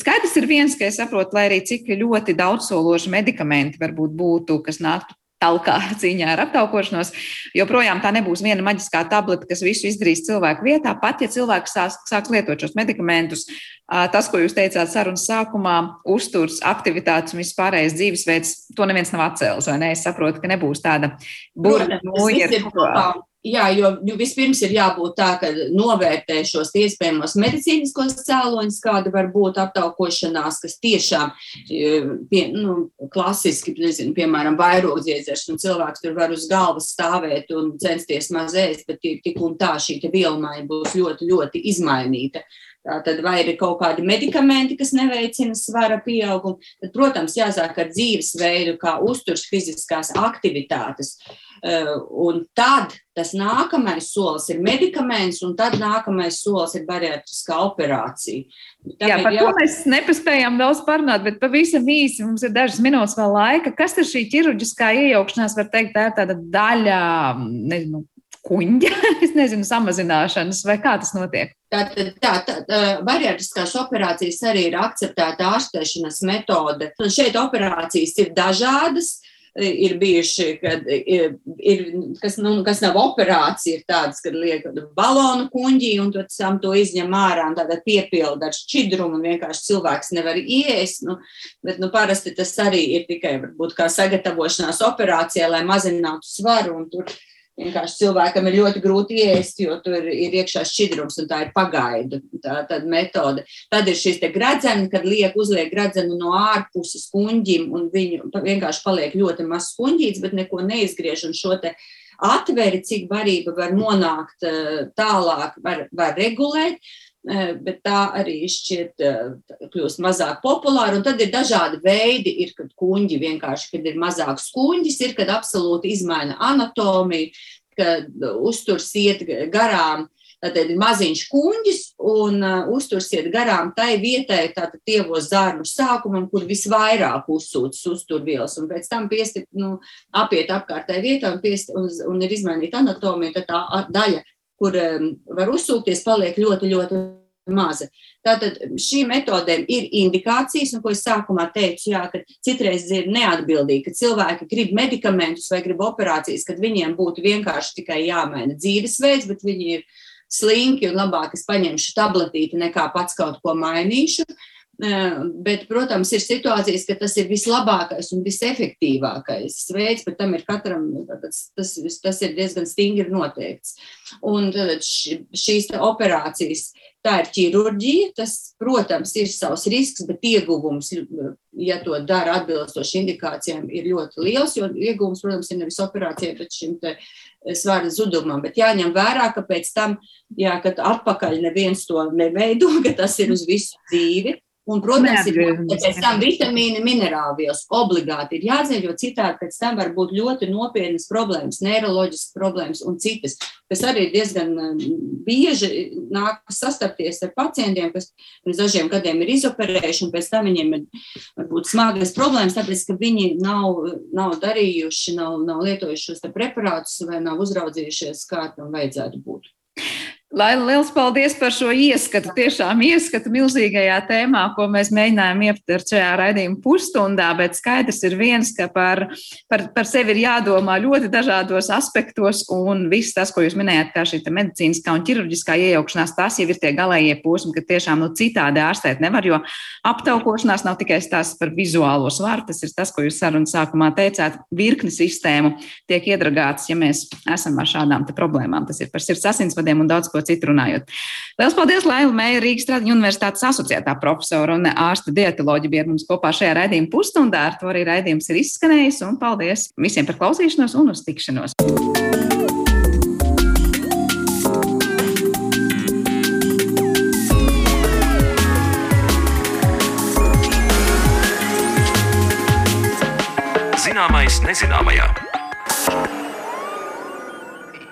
Skaidrs ir viens, ka es saprotu, lai arī cik ļoti daudzsološi medikamenti varbūt būtu, kas nāktu talkā cīņā ar aptaukošanos. Joprojām tā nebūs viena maģiskā tableta, kas visu izdarīs cilvēku vietā. Pat ja cilvēks sāks, sāks lietot šos medikamentus, tas, ko jūs teicāt sarunas sākumā, uzturs, aktivitātes un vispārējais dzīvesveids, to neviens nav atcēlis. Ne? Es saprotu, ka nebūs tāda burbuļu. Jā, jo vispirms ir jābūt tā, ka novērtē šos iespējamos medicīniskos cēloņus, kāda var būt aptaukošanās, kas tiešām e, pie, nu, klasiski, nezinu, piemēram, vairogdziedzers, un cilvēks tur var uz galvas stāvēt un censties maz ēst, bet tik un tā šī vielmaiņa būs ļoti, ļoti izmainīta. Tātad, vai ir kaut kādi medikamenti, kas neveicina svara pieaugumu, tad, protams, jāsāk ar dzīvesveidu, kā uzturs fiziskās aktivitātes. Eh, un tad tas nākamais solis ir medikaments, un tad nākamais solis ir bariatriskā operācija. Tāpēc, jā, par jā... to mēs nepaspējām daudz parunāt, bet pavisam īsi mums ir dažas minūtes vēl laika. Kas ir šī ķirurģiskā iejaukšanās, var teikt, tā ir tāda daļa, nezinu, kuņģa, es nezinu, samazināšanas, vai kā tas notiek? Tātad tā, tā, tā, bariatriskās operācijas arī ir akceptēta ārstēšanas metode. Un šeit operācijas ir dažādas. Ir bijuši, kad ir, ir kas, nu, kas nav operācija, ir tādas, kad liek balonu kuņģī un tad sam to izņem ārā un tādā piepilda ar šķidrumu un vienkārši cilvēks nevar iest. Nu, bet, nu, parasti tas arī ir tikai, varbūt, kā sagatavošanās operācijā, lai mazinātu svaru un tur Vienkārši cilvēkam ir ļoti grūti iest, jo tur ir iekšā šķidrums, un tā ir pagaidu tā, metode. Tad ir šis gradzens, kad liek uzliek gradzenu no ārpuses kuņģim, un viņu vienkārši paliek ļoti maz kuņģīts, bet neko neizgriež. Un šo atveri, cik varība var nonākt tālāk, var, var regulēt. Bet tā arī šķiet, kļūst mazāk populāra. Un tad ir dažādi veidi. Ir, kad kuģi vienkārši, kad ir mazāks kuģis, ir, kad absolūti izmaina anatomiju, kad uzturs iet garām uh, Tad ir maziņš kuģis un uh, uztursiet garām tai vietai, tātad tievos zārnu sākumam, kur visvairāk uzsūcas uzturvielas, un pēc tam piesti, nu, apiet apkārtēji vietā un, piesti, un, un ir izmainīta anatomija, tad tā daļa, kur um, var uzsūkties, paliek ļoti, ļoti maza. Tātad šīm metodēm ir indikācijas, un ko es sākumā teicu, jā, ka citreiz ir neatbildīgi, ka cilvēki grib medikamentus vai grib operācijas, kad viņiem būtu vienkārši tikai jāmaina dzīvesveids, bet viņi ir slinki un labāk es paņemšu tabletīti nekā pats kaut ko mainīšu. Eh, bet, protams, ir situācijas, ka tas ir vislabākais un visefektīvākais veids, bet tam ir katram tas, tas, tas ir diezgan stingri noteikts. Un šīs operācijas, tā ir ķirurģija, tas, protams, ir savs risks, bet ieguvums, ja to dara atbilstoši indikācijām, ir ļoti liels, jo ieguvums, protams, ir nevis operācijai, bet šim te svara zudumam. Bet jāņem vērā, ka pēc tam, jā, kad atpakaļ neviens to neveido, ka tas ir uz visu dzīvi. Un, protams, ir pēc tam vitamīni, minerālvielas obligāti ir jādzēr, jo citādi pēc tam var būt ļoti nopietnas problēmas, neiroloģiskas problēmas un citas, kas arī diezgan um, bieži nāk sastapties ar pacientiem, kas pirms dažiem gadiem ir izoperējuši, un pēc tam viņiem ir varbūt smagas problēmas, tāpēc, ka viņi nav, nav darījuši, nav, nav lietojuši šos preparātus vai nav uzraudzījušies, kā tam vajadzētu būt. Lai liels paldies par šo ieskatu, tiešām ieskatu milzīgajā tēmā, ko mēs mēģinājām ietvert šajā raidījuma pusstundā, bet skaidrs ir viens, ka par, par, par sevi ir jādomā ļoti dažādos aspektos, un viss tas, ko jūs minējat, kā šī medicīniskā un ķirurģiskā iejaukšanās, tas jau ir tie galējie posmi, ka tiešām nu, citādi ārstēt nevar, jo aptaukošanās nav tikai stāsts par vizuālo svaru, tas ir tas, ko jūs sarunas sākumā teicāt, virkni sistēmu tiek iedragāts, ja mēs esam ar šādām problēmām. Tas ir par sirds asinsvadiem un daudz ko ko citu runājot. Lielas paldies, Laila Meija, Rīgas Stradiņu universitātes asociētā profesora un ārsta dietoloģija bija mums kopā šajā raidījuma pusstundā. Ar to arī raidījums ir izskanējis. Un paldies visiem par klausīšanos un uz tikšanos! Zināmais nezināmajā.